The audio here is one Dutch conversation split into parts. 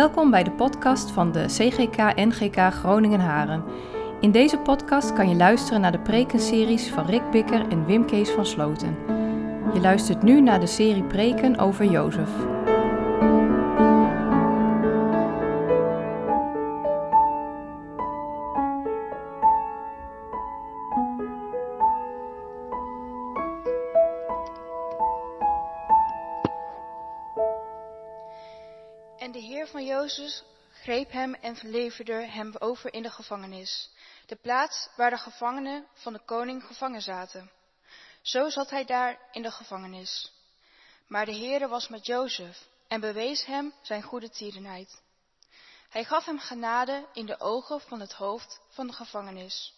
Welkom bij de podcast van de CGK-NGK Groningen-Haren. In deze podcast kan je luisteren naar de prekenseries van Rick Bikker en Wim Kees van Sloten. Je luistert nu naar de serie preken over Jozef. Leverde hem over in de gevangenis, de plaats waar de gevangenen van de koning gevangen zaten. Zo zat hij daar in de gevangenis. Maar de Heere was met Jozef en bewees hem zijn goede tierenheid. Hij gaf hem genade in de ogen van het hoofd van de gevangenis.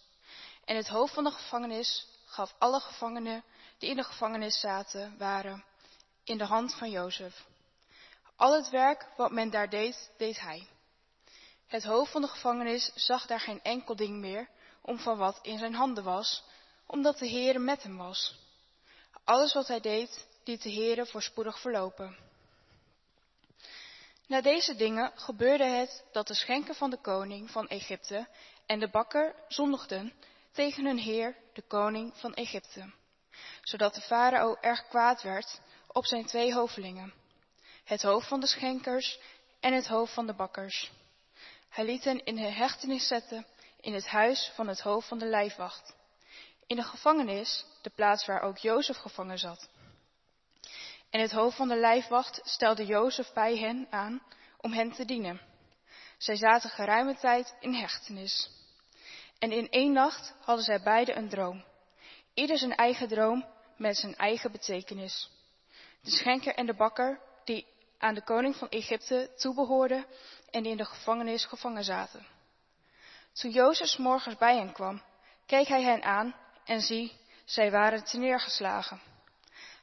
En het hoofd van de gevangenis gaf alle gevangenen die in de gevangenis zaten waren in de hand van Jozef. Al het werk wat men daar deed, deed hij. Het hoofd van de gevangenis zag daar geen enkel ding meer om van wat in zijn handen was, omdat de Heere met hem was. Alles wat hij deed, liet de Heere voorspoedig verlopen. Na deze dingen gebeurde het dat de schenken van de koning van Egypte en de bakker zondigden tegen hun heer, de koning van Egypte, zodat de farao erg kwaad werd op zijn twee hovelingen het hoofd van de schenkers en het hoofd van de bakkers. Hij liet hen in hechtenis zetten in het huis van het hoofd van de lijfwacht, in de gevangenis, de plaats waar ook Jozef gevangen zat. En het hoofd van de lijfwacht stelde Jozef bij hen aan om hen te dienen. Zij zaten geruime tijd in hechtenis. En in één nacht hadden zij beiden een droom. Ieder zijn eigen droom met zijn eigen betekenis. De schenker en de bakker, die aan de koning van Egypte toebehoorden en die in de gevangenis gevangen zaten. Toen Jozef morgens bij hen kwam, keek hij hen aan en zie, zij waren neergeslagen.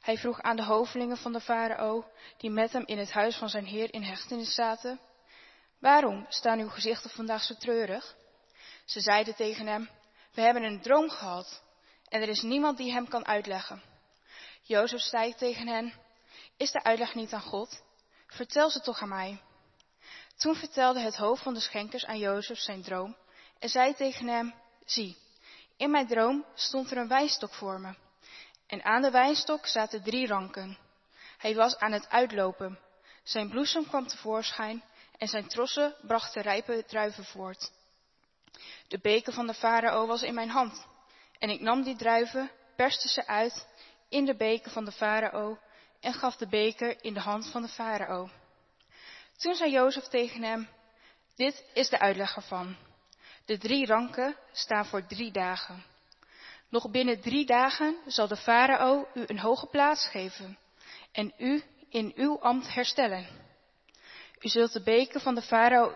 Hij vroeg aan de hovelingen van de farao, die met hem in het huis van zijn heer in hechtenis zaten, waarom staan uw gezichten vandaag zo treurig? Ze zeiden tegen hem, we hebben een droom gehad en er is niemand die hem kan uitleggen. Jozef zei tegen hen, is de uitleg niet aan God? Vertel ze toch aan mij. Toen vertelde het hoofd van de schenkers aan Jozef zijn droom en zei tegen hem, zie, in mijn droom stond er een wijnstok voor me. En aan de wijnstok zaten drie ranken. Hij was aan het uitlopen. Zijn bloesem kwam tevoorschijn en zijn trossen brachten rijpe druiven voort. De beker van de farao was in mijn hand. En ik nam die druiven, perste ze uit in de beker van de farao en gaf de beker in de hand van de farao. Toen zei Jozef tegen hem, dit is de uitleg ervan. De drie ranken staan voor drie dagen. Nog binnen drie dagen zal de farao u een hoge plaats geven en u in uw ambt herstellen. U zult de beker van de farao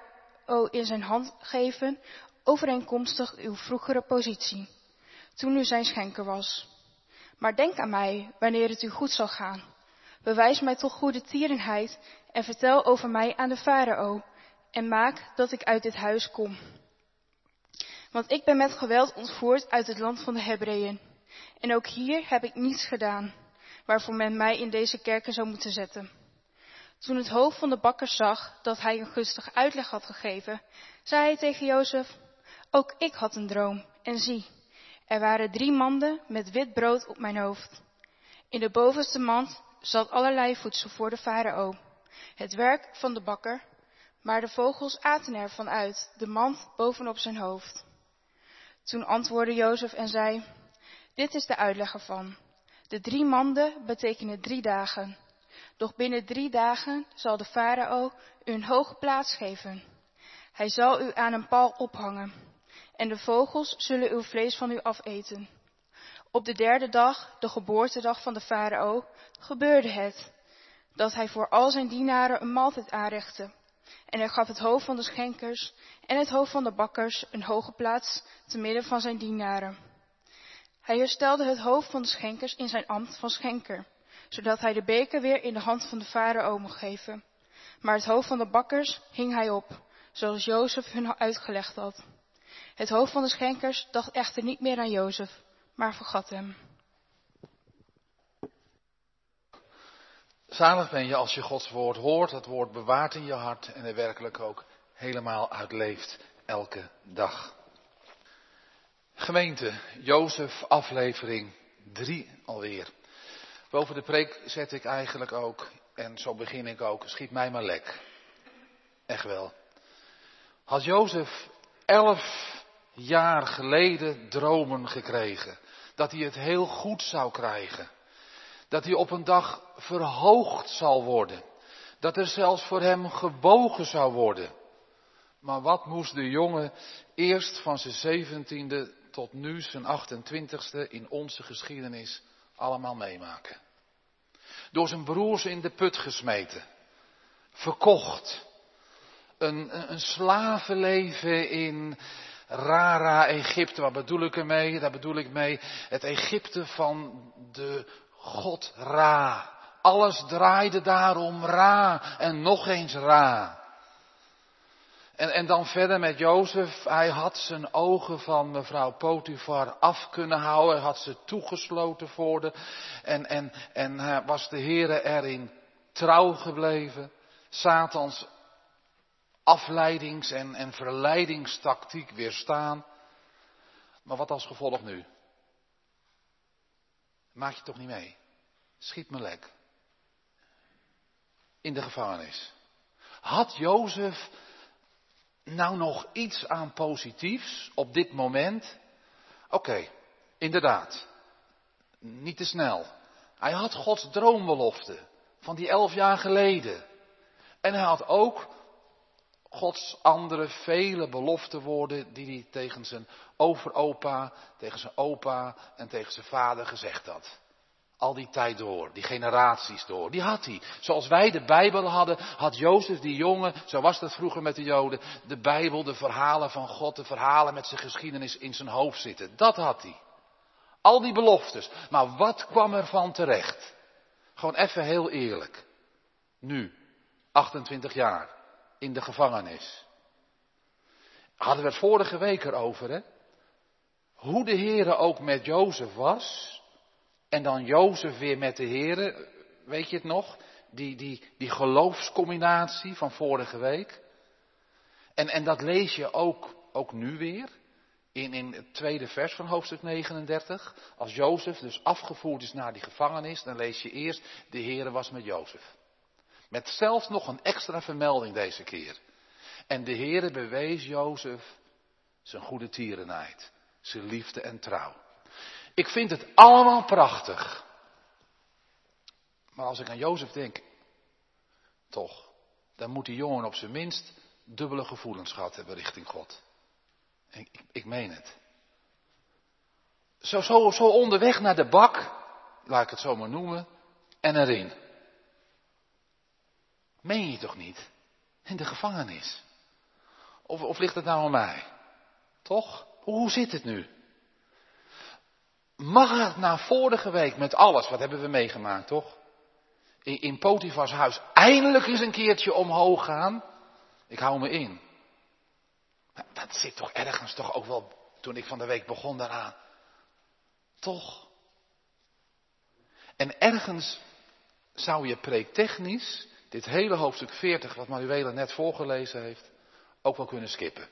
in zijn hand geven, overeenkomstig uw vroegere positie, toen u zijn schenker was. Maar denk aan mij wanneer het u goed zal gaan Bewijs mij toch goede tierenheid en vertel over mij aan de farao en maak dat ik uit dit huis kom. Want ik ben met geweld ontvoerd uit het land van de Hebreeën. En ook hier heb ik niets gedaan, waarvoor men mij in deze kerken zou moeten zetten. Toen het hoofd van de bakker zag dat hij een gunstige uitleg had gegeven, zei hij tegen Jozef, ook ik had een droom, en zie, er waren drie manden met wit brood op mijn hoofd. In de bovenste mand zat allerlei voedsel voor de farao, het werk van de bakker, maar de vogels aten ervan uit, de mand bovenop zijn hoofd. Toen antwoordde Jozef en zei, dit is de uitleg ervan. De drie manden betekenen drie dagen. Doch binnen drie dagen zal de farao u een hoge plaats geven. Hij zal u aan een paal ophangen. En de vogels zullen uw vlees van u afeten. Op de derde dag, de geboortedag van de farao, gebeurde het dat hij voor al zijn dienaren een maaltijd aanrichtte. En hij gaf het hoofd van de schenkers en het hoofd van de bakkers een hoge plaats te midden van zijn dienaren. Hij herstelde het hoofd van de schenkers in zijn ambt van schenker, zodat hij de beker weer in de hand van de farao mocht geven. Maar het hoofd van de bakkers hing hij op, zoals Jozef hun uitgelegd had. Het hoofd van de schenkers dacht echter niet meer aan Jozef, maar vergat hem. Zalig ben je als je Gods woord hoort, het woord bewaart in je hart en er werkelijk ook helemaal uitleeft elke dag. Gemeente, Jozef, aflevering 3 alweer. Boven de preek zet ik eigenlijk ook, en zo begin ik ook, schiet mij maar lek. Echt wel. Had Jozef elf jaar geleden dromen gekregen, dat hij het heel goed zou krijgen, dat hij op een dag verhoogd zal worden, dat er zelfs voor hem gebogen zou worden. Maar wat moest de jongen eerst van zijn zeventiende tot nu zijn 28ste in onze geschiedenis allemaal meemaken? Door zijn broers in de put gesmeten, verkocht, een, een slavenleven in Rara Egypte. Wat bedoel ik ermee? Daar bedoel ik mee het Egypte van de God Ra. Alles draaide daarom Ra en nog eens Ra. En, en dan verder met Jozef. Hij had zijn ogen van mevrouw Potifar af kunnen houden. Hij had ze toegesloten voor de. En, en, en was de Heere erin trouw gebleven. Satans afleidings- en, en verleidingstactiek weerstaan. Maar wat als gevolg nu? Maak je toch niet mee? Schiet me lek. In de gevangenis. Had Jozef nou nog iets aan positiefs op dit moment? Oké, inderdaad. Niet te snel. Hij had Gods droombelofte van die elf jaar geleden. En hij had ook Gods andere vele beloftewoorden die hij tegen zijn overopa, tegen zijn opa en tegen zijn vader gezegd had. Al die tijd door, die generaties door, die had hij. Zoals wij de Bijbel hadden, had Jozef die jongen, zo was dat vroeger met de Joden, de Bijbel, de verhalen van God, de verhalen met zijn geschiedenis in zijn hoofd zitten. Dat had hij. Al die beloftes. Maar wat kwam er van terecht? Gewoon even heel eerlijk. Nu, 28 jaar in de gevangenis. Hadden we het vorige week erover, hè? Hoe de Heere ook met Jozef was. En dan Jozef weer met de Heere. Weet je het nog? Die, die, die geloofscombinatie van vorige week. En, en dat lees je ook, ook nu weer. In, in het tweede vers van hoofdstuk 39. Als Jozef dus afgevoerd is naar die gevangenis, dan lees je eerst, de Heere was met Jozef. Met zelfs nog een extra vermelding deze keer. En de Heere bewees Jozef zijn goede tierenheid, zijn liefde en trouw. Ik vind het allemaal prachtig. Maar als ik aan Jozef denk, toch, dan moet die jongen op zijn minst dubbele gevoelens gehad hebben richting God. Ik, ik, ik meen het. Zo, zo, zo onderweg naar de bak, laat ik het zo maar noemen, en erin. Meen je toch niet? In de gevangenis. Of, of ligt het nou aan mij? Toch? Hoe zit het nu? Mag het na vorige week met alles, wat hebben we meegemaakt, toch? In, in huis eindelijk eens een keertje omhoog gaan? Ik hou me in. Dat zit toch ergens toch ook wel, toen ik van de week begon daaraan. Toch? En ergens zou je preektechnisch dit hele hoofdstuk 40, wat Manuela net voorgelezen heeft, ook wel kunnen skippen.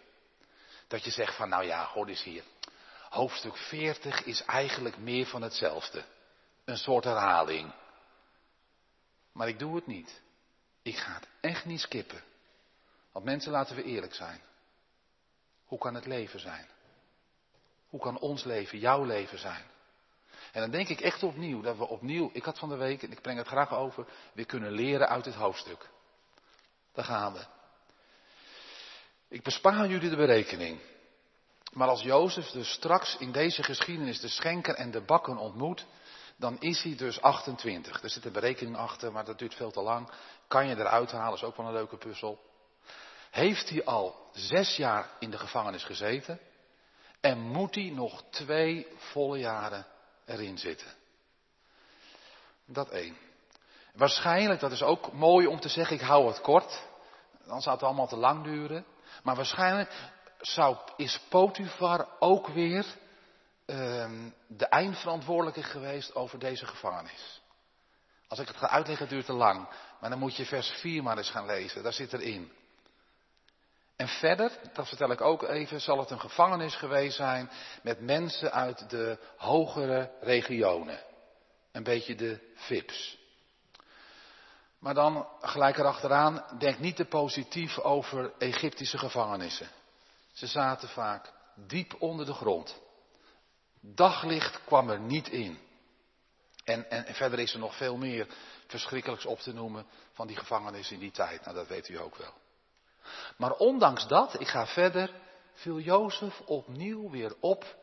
Dat je zegt van, nou ja, hoor eens hier. Hoofdstuk 40 is eigenlijk meer van hetzelfde. Een soort herhaling. Maar ik doe het niet. Ik ga het echt niet skippen. Want mensen, laten we eerlijk zijn. Hoe kan het leven zijn? Hoe kan ons leven, jouw leven zijn? En dan denk ik echt opnieuw dat we opnieuw, ik had van de week, en ik breng het graag over, weer kunnen leren uit dit hoofdstuk. Daar gaan we. Ik bespaar jullie de berekening. Maar als Jozef dus straks in deze geschiedenis de schenker en de bakken ontmoet, dan is hij dus 28. Er zit een berekening achter, maar dat duurt veel te lang. Kan je eruit halen, is ook wel een leuke puzzel. Heeft hij al zes jaar in de gevangenis gezeten en moet hij nog twee volle jaren erin zitten. Dat één. Waarschijnlijk, dat is ook mooi om te zeggen, ik hou het kort. Dan zou het allemaal te lang duren. Maar waarschijnlijk zou, is Potifar ook weer uh, de eindverantwoordelijke geweest over deze gevangenis. Als ik het ga uitleggen duurt te lang. Maar dan moet je vers 4 maar eens gaan lezen. Daar zit erin. En verder, dat vertel ik ook even, zal het een gevangenis geweest zijn met mensen uit de hogere regionen. Een beetje de VIP's. Maar dan gelijk erachteraan, denk niet te positief over Egyptische gevangenissen. Ze zaten vaak diep onder de grond. Daglicht kwam er niet in. En, en, verder is er nog veel meer verschrikkelijks op te noemen van die gevangenissen in die tijd. Nou, dat weet u ook wel. Maar ondanks dat, ik ga verder, viel Jozef opnieuw weer op,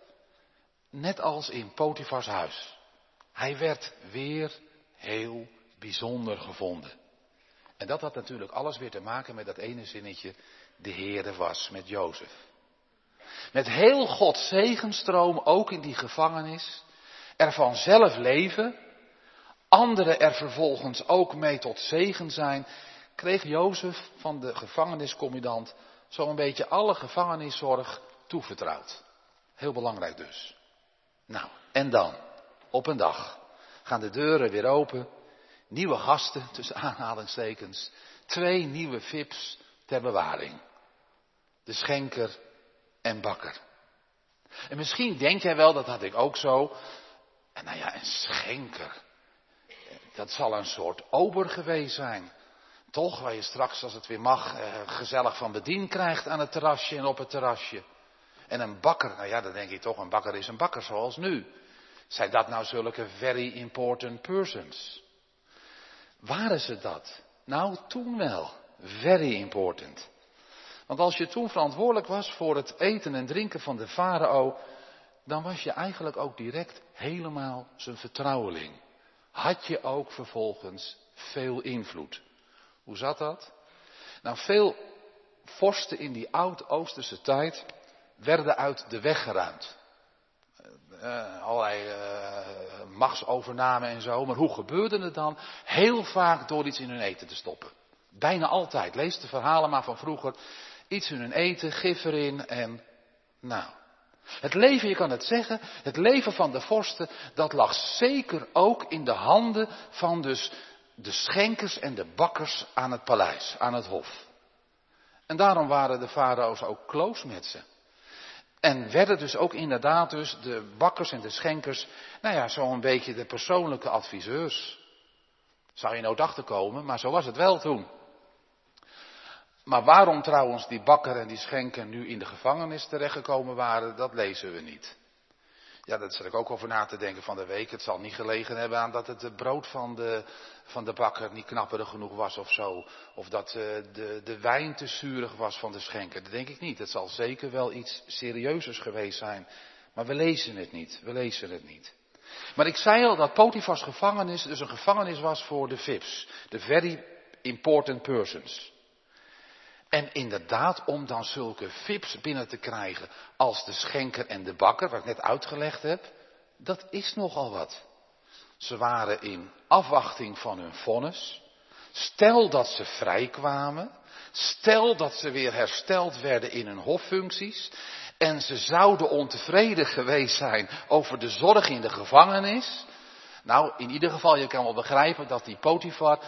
net als in Potifars huis. Hij werd weer heel bijzonder gevonden. En dat had natuurlijk alles weer te maken met dat ene zinnetje, de Heere was met Jozef. Met heel Gods zegenstroom ook in die gevangenis, er vanzelf leven, anderen er vervolgens ook mee tot zegen zijn, kreeg Jozef van de gevangeniscommandant zo'n beetje alle gevangeniszorg toevertrouwd. Heel belangrijk dus. Nou, en dan, op een dag, gaan de deuren weer open. Nieuwe gasten, tussen aanhalingstekens. Twee nieuwe vips ter bewaring. De schenker en bakker. En misschien denk jij wel, dat had ik ook zo. En nou ja, een schenker. Dat zal een soort ober geweest zijn. Toch, waar je straks, als het weer mag, eh, gezellig van bediend krijgt aan het terrasje en op het terrasje. En een bakker, nou ja, dan denk je toch, een bakker is een bakker zoals nu. Zijn dat nou zulke very important persons? Waren ze dat? Nou, toen wel. Very important. Want als je toen verantwoordelijk was voor het eten en drinken van de farao, dan was je eigenlijk ook direct helemaal zijn vertrouweling. Had je ook vervolgens veel invloed. Hoe zat dat? Nou, veel vorsten in die oud-Oosterse tijd werden uit de weg geruimd. Uh, allerlei uh, machtsovername en zo. Maar hoe gebeurde het dan? Heel vaak door iets in hun eten te stoppen. Bijna altijd. Lees de verhalen maar van vroeger. Iets in hun eten, gif erin en nou. Het leven, je kan het zeggen, het leven van de vorsten, dat lag zeker ook in de handen van dus de schenkers en de bakkers aan het paleis, aan het hof. En daarom waren de farao's ook close met ze. En werden dus ook inderdaad dus de bakkers en de schenkers, nou ja, zo'n beetje de persoonlijke adviseurs. Zou je nooit achter komen, maar zo was het wel toen. Maar waarom trouwens die bakker en die schenker nu in de gevangenis terechtgekomen waren, dat lezen we niet. Ja, daar zat ik ook over na te denken van de week. Het zal niet gelegen hebben aan dat het brood van de, van de bakker niet knapperig genoeg was of zo. Of dat uh, de, de wijn te zuurig was van de schenker. Dat denk ik niet. Het zal zeker wel iets serieuzers geweest zijn. Maar we lezen het niet. We lezen het niet. Maar ik zei al dat Potifars gevangenis dus een gevangenis was voor de VIPs. De very important persons. En inderdaad, om dan zulke vips binnen te krijgen als de schenker en de bakker, wat ik net uitgelegd heb, dat is nogal wat. Ze waren in afwachting van hun vonnis. Stel dat ze vrijkwamen. Stel dat ze weer hersteld werden in hun hoffuncties. En ze zouden ontevreden geweest zijn over de zorg in de gevangenis. Nou, in ieder geval, je kan wel begrijpen dat die Potifar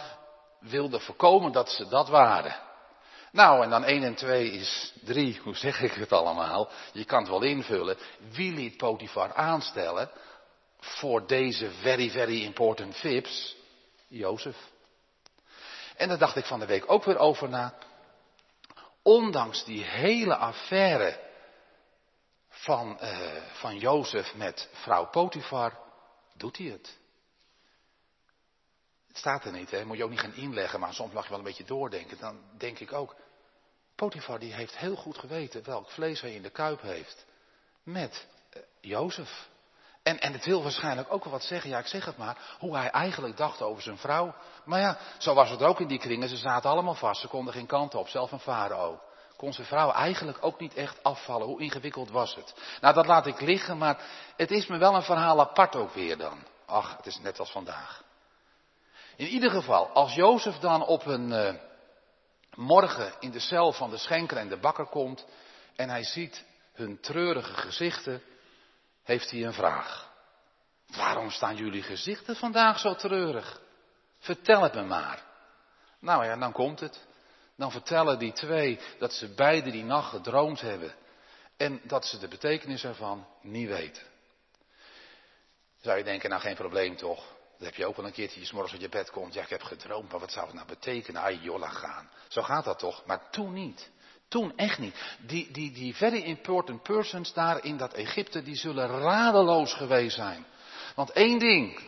wilde voorkomen dat ze dat waren. Nou, en dan 1 en 2 is 3, hoe zeg ik het allemaal? Je kan het wel invullen. Wie liet Potifar aanstellen voor deze very, very important vips? Jozef. En daar dacht ik van de week ook weer over na. Ondanks die hele affaire van, uh, van Jozef met vrouw Potifar, doet hij het. Het staat er niet, hè? moet je ook niet gaan inleggen, maar soms mag je wel een beetje doordenken. Dan denk ik ook, Potifar die heeft heel goed geweten welk vlees hij in de kuip heeft met uh, Jozef. En, en het wil waarschijnlijk ook wel wat zeggen, ja ik zeg het maar, hoe hij eigenlijk dacht over zijn vrouw. Maar ja, zo was het ook in die kringen, ze zaten allemaal vast, ze konden geen kant op, zelf een farao. Kon zijn vrouw eigenlijk ook niet echt afvallen, hoe ingewikkeld was het? Nou dat laat ik liggen, maar het is me wel een verhaal apart ook weer dan. Ach, het is net als vandaag. In ieder geval, als Jozef dan op een uh, morgen in de cel van de schenker en de bakker komt en hij ziet hun treurige gezichten, heeft hij een vraag. Waarom staan jullie gezichten vandaag zo treurig? Vertel het me maar. Nou ja, dan komt het. Dan vertellen die twee dat ze beide die nacht gedroomd hebben. En dat ze de betekenis ervan niet weten. Zou je denken, nou geen probleem toch? Dat heb je ook wel een keertje, je morgens uit je bed komt. Ja, ik heb gedroomd, maar wat zou het nou betekenen? Ah, jolla gaan. Zo gaat dat toch? Maar toen niet. Toen echt niet. Die, die, die very important persons daar in dat Egypte, die zullen radeloos geweest zijn. Want één ding.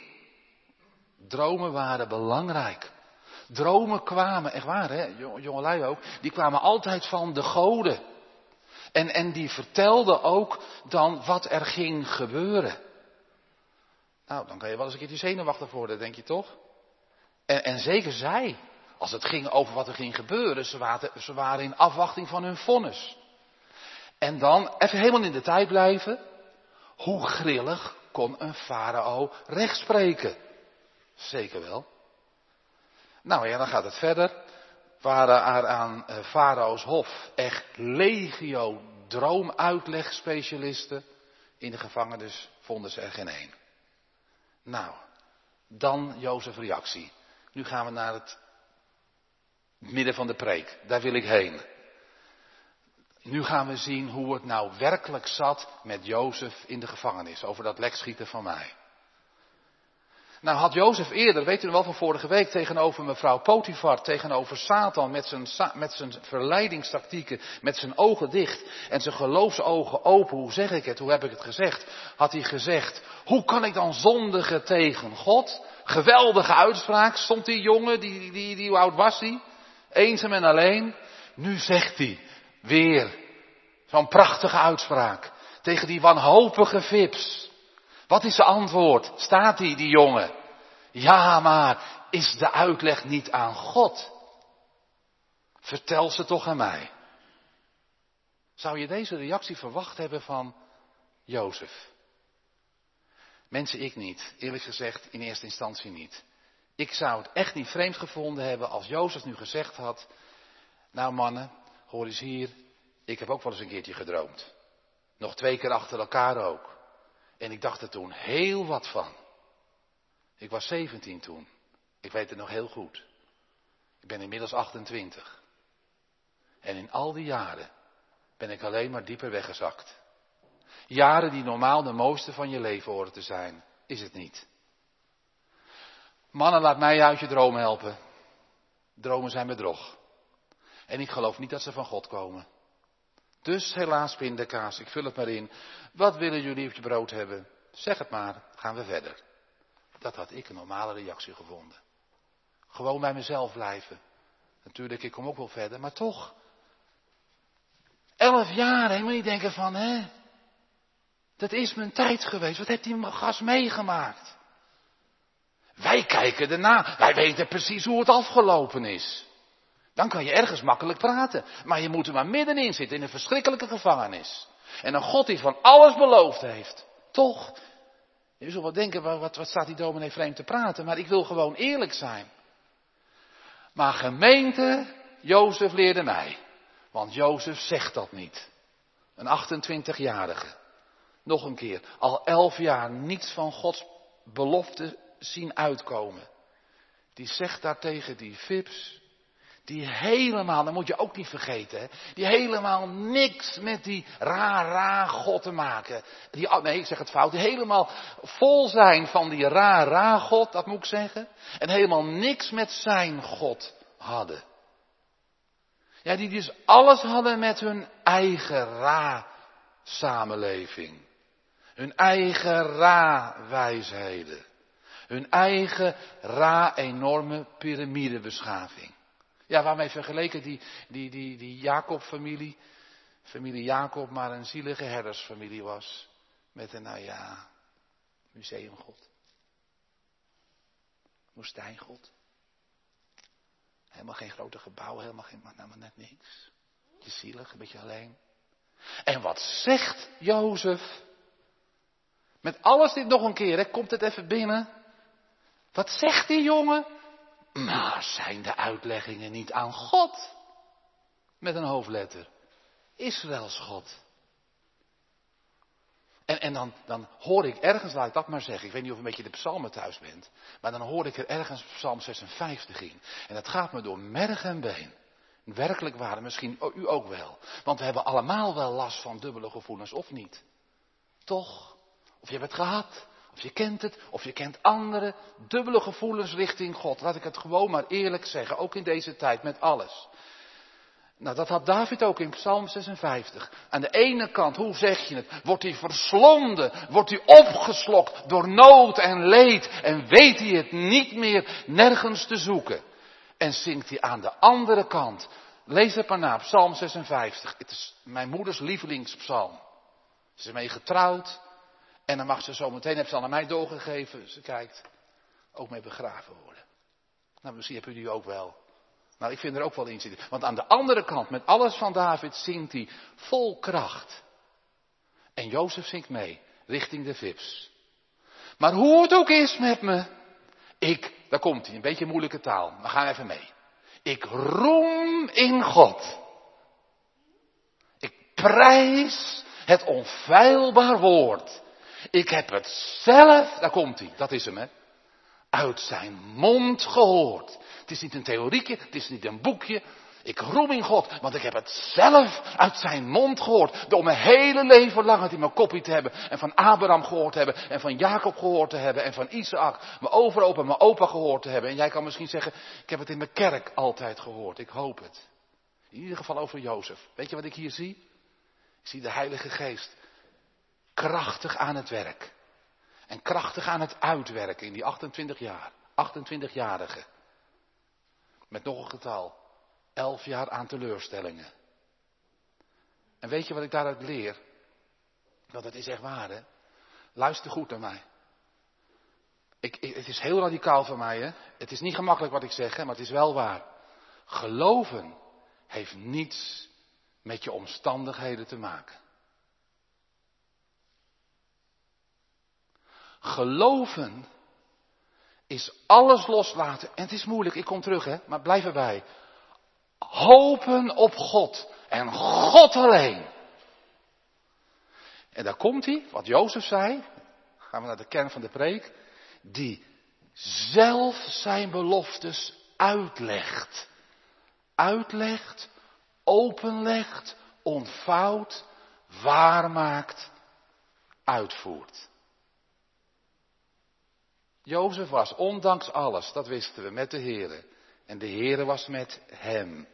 Dromen waren belangrijk. Dromen kwamen, echt waar hè, jongelui ook, die kwamen altijd van de goden. En, en die vertelden ook dan wat er ging gebeuren. Nou, dan kan je wel eens een keertje zenuwachtig worden, denk je toch? En, en zeker zij, als het ging over wat er ging gebeuren, ze waren, ze waren in afwachting van hun vonnis. En dan, even helemaal in de tijd blijven, hoe grillig kon een farao rechtspreken? Zeker wel. Nou ja, dan gaat het verder. Waren er aan eh, farao's hof echt legio droomuitlegspecialisten. In de gevangenis vonden ze er geen één. Nou, dan Jozef reactie. Nu gaan we naar het midden van de preek. Daar wil ik heen. Nu gaan we zien hoe het nou werkelijk zat met Jozef in de gevangenis. Over dat lekschieten van mij. Nou had Jozef eerder, weet u wel van vorige week, tegenover mevrouw Potifar, tegenover Satan met zijn, met zijn verleidingstactieken, met zijn ogen dicht en zijn geloofsogen open, hoe zeg ik het, hoe heb ik het gezegd, had hij gezegd, hoe kan ik dan zondigen tegen God? Geweldige uitspraak, stond die jongen, die, die, die, hoe oud was hij? Eenzaam en alleen. Nu zegt hij, weer, zo'n prachtige uitspraak, tegen die wanhopige vips. Wat is de antwoord? Staat die, die jongen? Ja, maar is de uitleg niet aan God? Vertel ze toch aan mij. Zou je deze reactie verwacht hebben van Jozef? Mensen, ik niet. Eerlijk gezegd, in eerste instantie niet. Ik zou het echt niet vreemd gevonden hebben als Jozef nu gezegd had, nou mannen, hoor eens hier, ik heb ook wel eens een keertje gedroomd. Nog twee keer achter elkaar ook. En ik dacht er toen heel wat van. Ik was 17 toen. Ik weet het nog heel goed. Ik ben inmiddels 28. En in al die jaren ben ik alleen maar dieper weggezakt. Jaren die normaal de mooiste van je leven horen te zijn, is het niet. Mannen, laat mij uit je dromen helpen. Dromen zijn bedrog. En ik geloof niet dat ze van God komen. Dus helaas pindakaas, ik vul het maar in. Wat willen jullie op je brood hebben? Zeg het maar, gaan we verder. Dat had ik een normale reactie gevonden. Gewoon bij mezelf blijven. Natuurlijk, ik kom ook wel verder, maar toch. Elf jaar, helemaal niet denken van, hè. Dat is mijn tijd geweest. Wat heeft die gast meegemaakt? Wij kijken erna. Wij weten precies hoe het afgelopen is. Dan kan je ergens makkelijk praten. Maar je moet er maar middenin zitten in een verschrikkelijke gevangenis. En een God die van alles beloofd heeft. Toch? Je zult wel denken, wat, wat staat die dominee vreemd te praten? Maar ik wil gewoon eerlijk zijn. Maar gemeente, Jozef leerde mij. Want Jozef zegt dat niet. Een 28-jarige. Nog een keer. Al elf jaar niets van Gods belofte zien uitkomen. Die zegt daartegen die Fips, die helemaal, dat moet je ook niet vergeten, hè, die helemaal niks met die ra-ra God te maken. Die, oh, nee, ik zeg het fout, die helemaal vol zijn van die ra-ra God, dat moet ik zeggen. En helemaal niks met zijn God hadden. Ja, die dus alles hadden met hun eigen ra-samenleving. Hun eigen ra-wijsheden. Hun eigen ra-enorme piramidebeschaving. Ja, waarmee vergeleken die, die, die, die Jacob-familie, familie Jacob, maar een zielige herdersfamilie was. Met een, nou ja, museumgod. Woestijngod. Helemaal geen grote gebouw, helemaal geen, maar, nou, net niks. Je zielig, een beetje alleen. En wat zegt Jozef? Met alles dit nog een keer, hè, komt het even binnen. Wat zegt die jongen? Maar zijn de uitleggingen niet aan God? Met een hoofdletter. Israëls God. En, en dan, dan hoor ik ergens, laat ik dat maar zeggen, ik weet niet of een beetje de psalmen thuis bent, maar dan hoor ik er ergens psalm 56 in. En dat gaat me door merg en been. Werkelijk waar, misschien u ook wel. Want we hebben allemaal wel last van dubbele gevoelens, of niet? Toch? Of je hebt het gehad, of je kent het, of je kent anderen. Dubbele gevoelens richting God. Laat ik het gewoon maar eerlijk zeggen, ook in deze tijd met alles. Nou, dat had David ook in Psalm 56. Aan de ene kant, hoe zeg je het? Wordt hij verslonden? Wordt hij opgeslokt door nood en leed? En weet hij het niet meer nergens te zoeken? En zingt hij aan de andere kant. Lees het maar na, Psalm 56. Het is mijn moeders lievelingspsalm. Ze is mee getrouwd. En dan mag ze zo meteen, heeft ze al aan mij doorgegeven, ze kijkt, ook mee begraven worden. Nou, misschien hebben jullie ook wel. Nou, ik vind er ook wel in zitten. Want aan de andere kant, met alles van David, zingt hij vol kracht. En Jozef zingt mee, richting de vips. Maar hoe het ook is met me, ik, daar komt hij, een beetje moeilijke taal, maar ga even mee. Ik roem in God. Ik prijs het onfeilbaar woord. Ik heb het zelf, daar komt hij, dat is hem hè, uit zijn mond gehoord. Het is niet een theorietje, het is niet een boekje. Ik roem in God, want ik heb het zelf uit zijn mond gehoord. Door mijn hele leven lang het in mijn kopie te hebben. En van Abraham gehoord te hebben. En van Jacob gehoord te hebben. En van Isaac, mijn overopa en mijn opa gehoord te hebben. En jij kan misschien zeggen, ik heb het in mijn kerk altijd gehoord. Ik hoop het. In ieder geval over Jozef. Weet je wat ik hier zie? Ik zie de Heilige Geest krachtig aan het werk. En krachtig aan het uitwerken in die 28 jaar. 28-jarige. Met nog een getal. 11 jaar aan teleurstellingen. En weet je wat ik daaruit leer? Want het is echt waar, hè? Luister goed naar mij. Ik, het is heel radicaal voor mij, hè? Het is niet gemakkelijk wat ik zeg, hè? maar het is wel waar. Geloven heeft niets met je omstandigheden te maken. Geloven is alles loslaten. En het is moeilijk, ik kom terug hè, maar blijf erbij. Hopen op God en God alleen. En daar komt hij, wat Jozef zei. Gaan we naar de kern van de preek. Die zelf zijn beloftes uitlegt. Uitlegt, openlegt, ontvouwt, waarmaakt, uitvoert. Jozef was, ondanks alles, dat wisten we, met de Heere. En de Heere was met hem.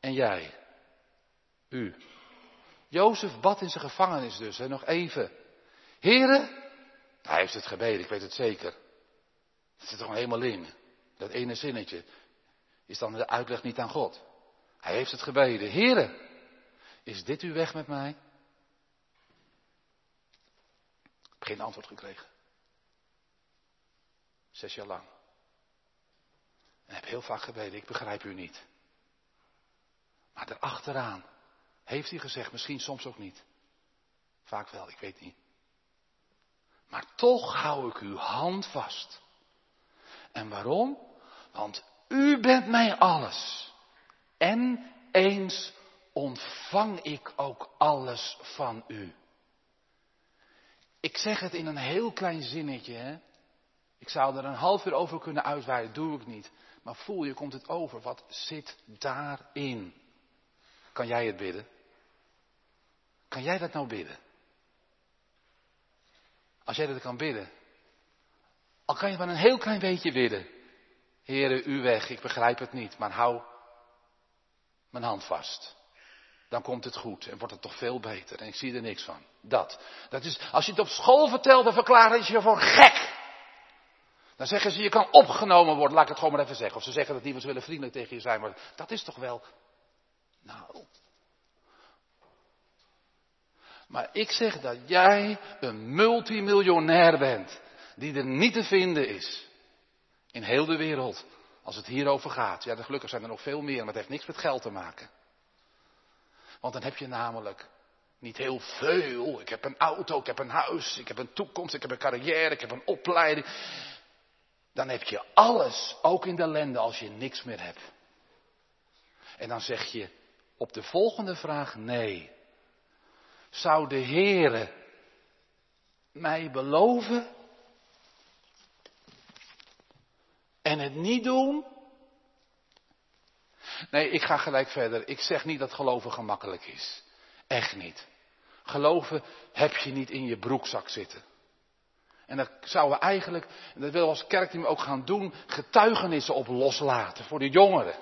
En jij? U? Jozef bad in zijn gevangenis dus, hè, nog even. Heren, hij heeft het gebeden, ik weet het zeker. Dat zit er gewoon helemaal in. Dat ene zinnetje is dan de uitleg niet aan God. Hij heeft het gebeden. Heren, is dit uw weg met mij? Ik heb geen antwoord gekregen. Zes jaar lang. En heb heel vaak gebeden, ik begrijp u niet. Maar daarachteraan heeft hij gezegd, misschien soms ook niet. Vaak wel, ik weet niet. Maar toch hou ik uw hand vast. En waarom? Want u bent mij alles. En eens ontvang ik ook alles van u. Ik zeg het in een heel klein zinnetje, hè? Ik zou er een half uur over kunnen uitweiden, doe ik niet. Maar voel je, komt het over. Wat zit daarin? Kan jij het bidden? Kan jij dat nou bidden? Als jij dat kan bidden. Al kan je maar een heel klein beetje bidden. Heren, u weg, ik begrijp het niet, maar hou mijn hand vast. Dan komt het goed en wordt het toch veel beter. En ik zie er niks van. Dat. Dat is, als je het op school vertelt, dan verklaren ze je voor gek. Dan zeggen ze, je kan opgenomen worden. Laat ik het gewoon maar even zeggen. Of ze zeggen dat die willen vriendelijk tegen je zijn. Maar dat is toch wel. Nou. Maar ik zeg dat jij een multimiljonair bent. Die er niet te vinden is. In heel de wereld. Als het hierover gaat. Ja, gelukkig zijn er nog veel meer. Maar het heeft niks met geld te maken. Want dan heb je namelijk niet heel veel. Ik heb een auto, ik heb een huis, ik heb een toekomst, ik heb een carrière, ik heb een opleiding dan heb je alles, ook in de ellende, als je niks meer hebt. En dan zeg je op de volgende vraag nee. zou de Heere mij beloven en het niet doen? Nee, ik ga gelijk verder. Ik zeg niet dat geloven gemakkelijk is. Echt niet. Geloven heb je niet in je broekzak zitten. En dat zouden we eigenlijk, en dat willen we als kerkteam ook gaan doen, getuigenissen op loslaten voor de jongeren.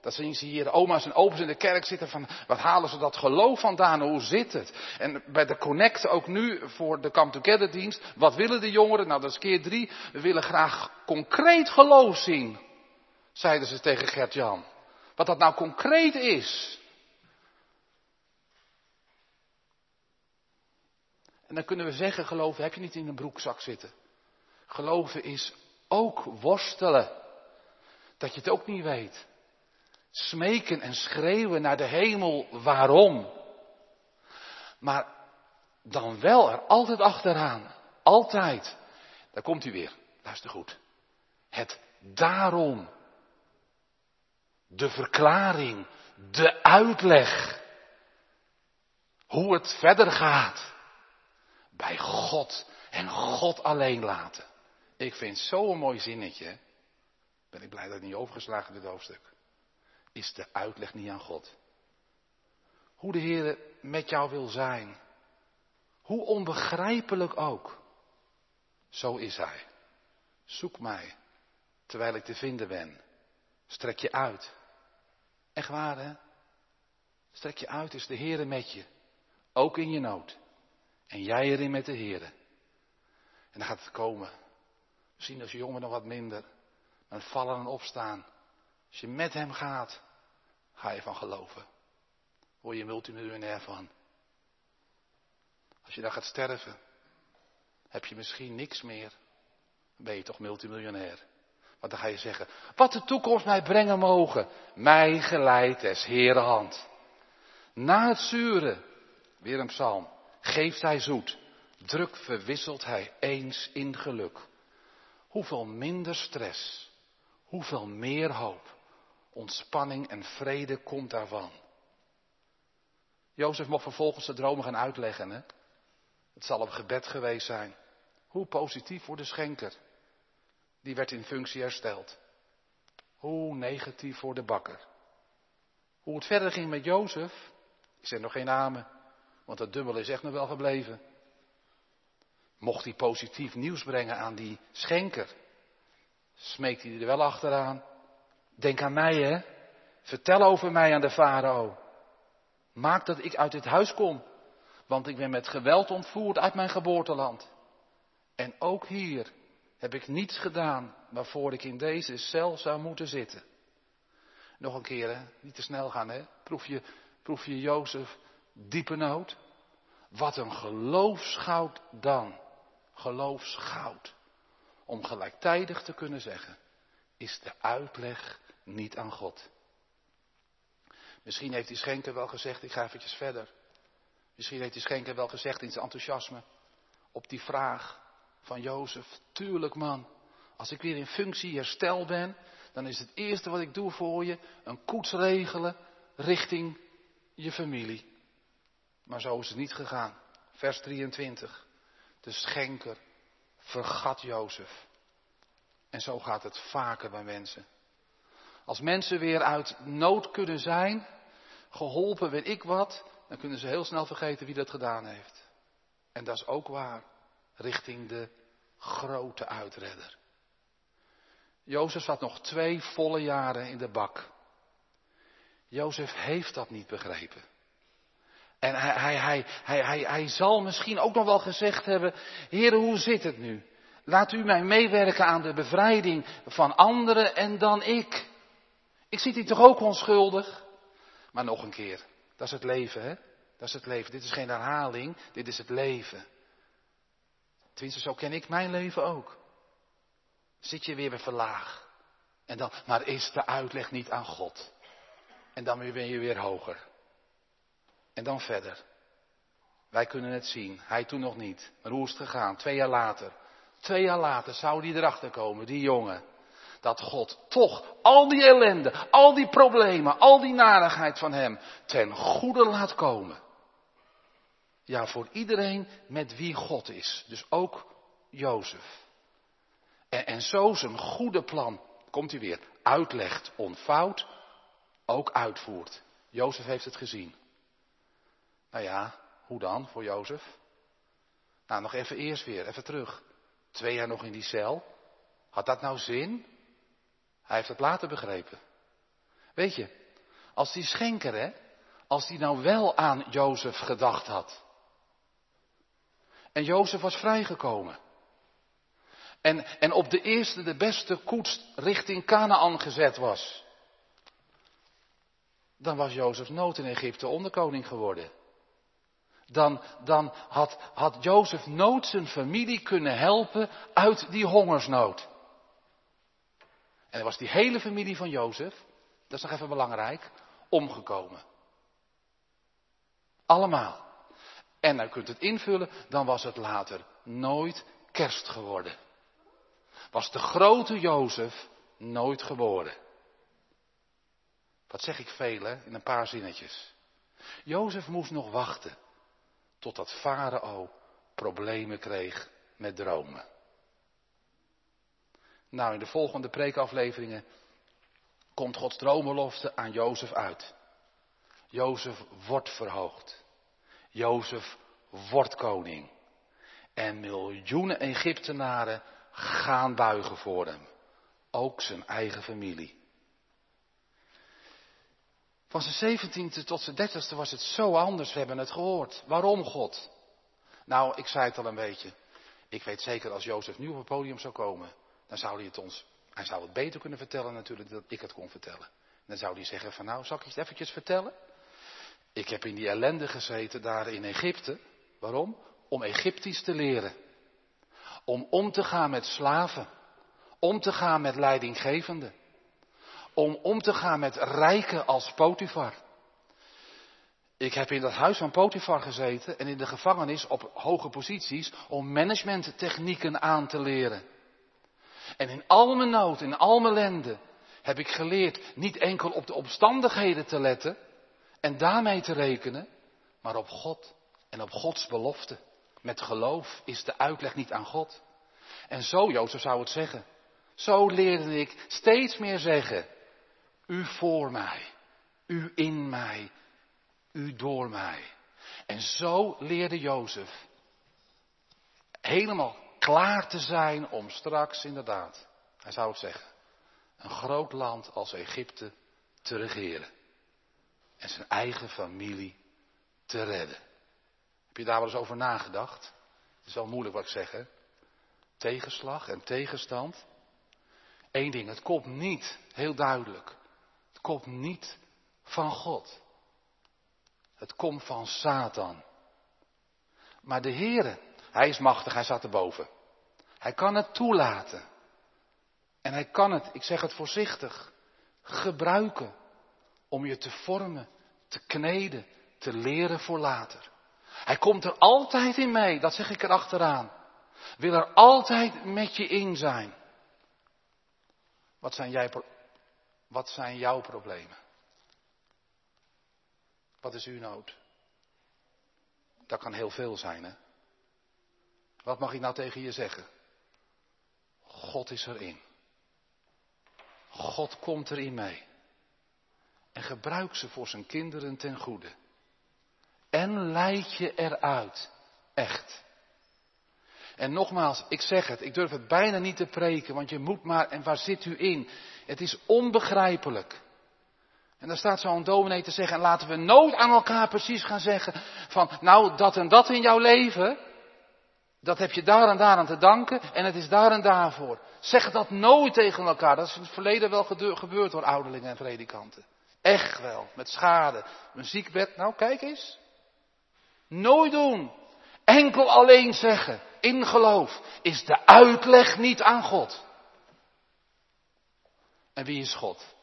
Dat zien ze hier de oma's en opa's in de kerk zitten van, wat halen ze dat geloof vandaan, hoe zit het? En bij de Connect ook nu voor de Come Together dienst, wat willen de jongeren? Nou dat is keer drie, we willen graag concreet geloof zien, zeiden ze tegen Gert-Jan. Wat dat nou concreet is. En dan kunnen we zeggen, geloven heb je niet in een broekzak zitten. Geloven is ook worstelen. Dat je het ook niet weet. Smeken en schreeuwen naar de hemel, waarom? Maar dan wel er altijd achteraan. Altijd. Daar komt u weer. Luister goed. Het daarom. De verklaring. De uitleg. Hoe het verder gaat bij God en God alleen laten. Ik vind zo'n mooi zinnetje. Ben ik blij dat ik niet overgeslagen dit hoofdstuk. Is de uitleg niet aan God. Hoe de Heer met jou wil zijn. Hoe onbegrijpelijk ook. Zo is Hij. Zoek mij, terwijl ik te vinden ben. Strek je uit. Echt waar hè? Strek je uit, is de Heer met je. Ook in je nood. En jij erin met de Heer. En dan gaat het komen. Misschien als je jongen nog wat minder. Maar vallen en opstaan. Als je met hem gaat, ga je van geloven. Word je multimiljonair van. Als je dan gaat sterven, heb je misschien niks meer. Dan ben je toch multimiljonair. Want dan ga je zeggen, wat de toekomst mij brengen mogen. Mij geleid des Heere hand. Na het zuren, weer een psalm geeft hij zoet, druk verwisselt hij eens in geluk. Hoeveel minder stress, hoeveel meer hoop, ontspanning en vrede komt daarvan. Jozef mocht vervolgens de dromen gaan uitleggen. Hè? Het zal een gebed geweest zijn. Hoe positief voor de schenker. Die werd in functie hersteld. Hoe negatief voor de bakker. Hoe het verder ging met Jozef, is er nog geen namen. Want dat dubbel is echt nog wel gebleven. Mocht hij positief nieuws brengen aan die schenker, smeekt hij er wel achteraan. Denk aan mij, hè? Vertel over mij aan de farao. Maak dat ik uit dit huis kom, want ik ben met geweld ontvoerd uit mijn geboorteland. En ook hier heb ik niets gedaan waarvoor ik in deze cel zou moeten zitten. Nog een keer, hè? Niet te snel gaan, hè? Proef je, proef je Jozef diepe nood. Wat een geloofsgoud dan. Geloofsgoud. Om gelijktijdig te kunnen zeggen, is de uitleg niet aan God. Misschien heeft die schenker wel gezegd, ik ga eventjes verder. Misschien heeft die schenker wel gezegd in zijn enthousiasme op die vraag van Jozef, tuurlijk man, als ik weer in functie herstel ben, dan is het eerste wat ik doe voor je een koets regelen richting je familie. Maar zo is het niet gegaan. Vers 23. De schenker vergat Jozef. En zo gaat het vaker bij mensen. Als mensen weer uit nood kunnen zijn, geholpen weet ik wat, dan kunnen ze heel snel vergeten wie dat gedaan heeft. En dat is ook waar, richting de grote uitredder. Jozef zat nog twee volle jaren in de bak. Jozef heeft dat niet begrepen. En hij, hij, hij, hij, hij, zal misschien ook nog wel gezegd hebben, Heer, hoe zit het nu? Laat u mij meewerken aan de bevrijding van anderen en dan ik. Ik zie die toch ook onschuldig? Maar nog een keer, dat is het leven, hè? Dat is het leven. Dit is geen herhaling, dit is het leven. Tenminste, zo ken ik mijn leven ook. Zit je weer bij verlaag. En dan, maar is de uitleg niet aan God? En dan ben je weer hoger. En dan verder. Wij kunnen het zien. Hij toen nog niet. Maar hoe is het gegaan? Twee jaar later. Twee jaar later zou die erachter komen, die jongen. Dat God toch al die ellende, al die problemen, al die narigheid van hem ten goede laat komen. Ja, voor iedereen met wie God is. Dus ook Jozef. En, en zo zijn goede plan, komt hij weer, uitlegt, ontvouwt, ook uitvoert. Jozef heeft het gezien. Nou ja, hoe dan voor Jozef? Nou, nog even eerst weer, even terug. Twee jaar nog in die cel. Had dat nou zin? Hij heeft het later begrepen. Weet je, als die schenker, hè, als die nou wel aan Jozef gedacht had. En Jozef was vrijgekomen. En, en op de eerste, de beste koets richting Canaan gezet was. Dan was Jozef nood in Egypte onderkoning geworden. Dan, dan had, had Jozef nood zijn familie kunnen helpen uit die hongersnood. En dan was die hele familie van Jozef, dat is nog even belangrijk, omgekomen. Allemaal. En dan kunt het invullen, dan was het later nooit kerst geworden. Was de grote Jozef nooit geboren. Wat zeg ik veel, hè, in een paar zinnetjes. Jozef moest nog wachten totdat Farao problemen kreeg met dromen. Nou, in de volgende preekafleveringen komt Gods dromenlofte aan Jozef uit. Jozef wordt verhoogd. Jozef wordt koning. En miljoenen Egyptenaren gaan buigen voor hem. Ook zijn eigen familie. Van zijn zeventiende tot zijn dertigste was het zo anders, we hebben het gehoord. Waarom God? Nou, ik zei het al een beetje. Ik weet zeker als Jozef nu op het podium zou komen, dan zou hij het ons, hij zou het beter kunnen vertellen natuurlijk dan ik het kon vertellen. Dan zou hij zeggen van nou, zal ik het eventjes vertellen? Ik heb in die ellende gezeten daar in Egypte. Waarom? Om Egyptisch te leren. Om om te gaan met slaven. Om te gaan met leidinggevenden. Om om te gaan met rijken als Potifar. Ik heb in dat huis van Potifar gezeten en in de gevangenis op hoge posities om managementtechnieken aan te leren. En in al mijn nood, in al mijn ellende, heb ik geleerd niet enkel op de omstandigheden te letten en daarmee te rekenen, maar op God en op Gods belofte. Met geloof is de uitleg niet aan God. En zo, Jozef zou het zeggen. Zo leerde ik steeds meer zeggen, u voor mij, u in mij, u door mij. En zo leerde Jozef helemaal klaar te zijn om straks inderdaad, hij zou het zeggen, een groot land als Egypte te regeren. En zijn eigen familie te redden. Heb je daar wel eens over nagedacht? Het is wel moeilijk wat ik zeg, hè? Tegenslag en tegenstand. Eén ding, het komt niet, heel duidelijk. Komt niet van God. Het komt van Satan. Maar de Heere, hij is machtig, hij staat erboven. Hij kan het toelaten. En hij kan het, ik zeg het voorzichtig, gebruiken om je te vormen, te kneden, te leren voor later. Hij komt er altijd in mee, dat zeg ik er achteraan. Wil er altijd met je in zijn. Wat zijn, jij, wat zijn jouw problemen? Wat is uw nood? Dat kan heel veel zijn, hè? Wat mag ik nou tegen je zeggen? God is erin. God komt erin mee. En gebruik ze voor zijn kinderen ten goede. En leid je eruit. Echt. En nogmaals, ik zeg het, ik durf het bijna niet te preken, want je moet maar, en waar zit u in? Het is onbegrijpelijk. En daar staat zo'n dominee te zeggen, en laten we nooit aan elkaar precies gaan zeggen van, nou, dat en dat in jouw leven, dat heb je daar en daar aan te danken en het is daar en daarvoor. Zeg dat nooit tegen elkaar, dat is in het verleden wel gebeurd door ouderlingen en predikanten. Echt wel, met schade. Een ziekbed, nou kijk eens. Nooit doen. Enkel alleen zeggen, in geloof, is de uitleg niet aan God. En wie is God?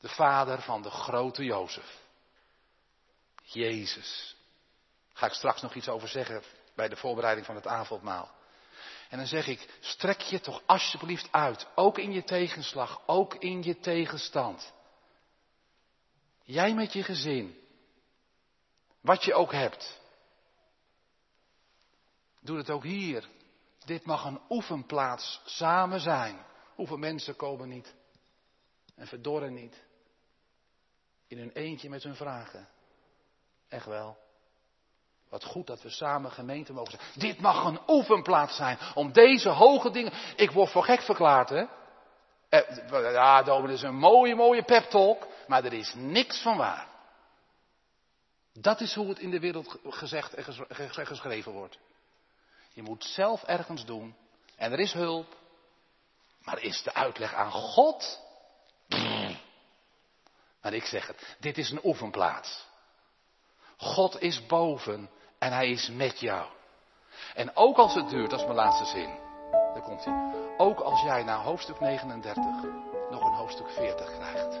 De vader van de grote Jozef. Jezus. Ga ik straks nog iets over zeggen bij de voorbereiding van het avondmaal. En dan zeg ik, strek je toch alsjeblieft uit, ook in je tegenslag, ook in je tegenstand. Jij met je gezin, wat je ook hebt. Doe het ook hier. Dit mag een oefenplaats samen zijn. Hoeveel mensen komen niet en verdorren niet in hun eentje met hun vragen. Echt wel. Wat goed dat we samen gemeente mogen zijn. Dit mag een oefenplaats zijn om deze hoge dingen. Ik word voor gek verklaard, hè? Eh, ja, dominee, is een mooie, mooie pep talk, maar er is niks van waar. Dat is hoe het in de wereld gezegd en geschreven wordt. Je moet zelf ergens doen en er is hulp, maar is de uitleg aan God? Maar ik zeg het, dit is een oefenplaats. God is boven en hij is met jou. En ook als het duurt, dat is mijn laatste zin. Daar komt hij. Ook als jij na hoofdstuk 39 nog een hoofdstuk 40 krijgt.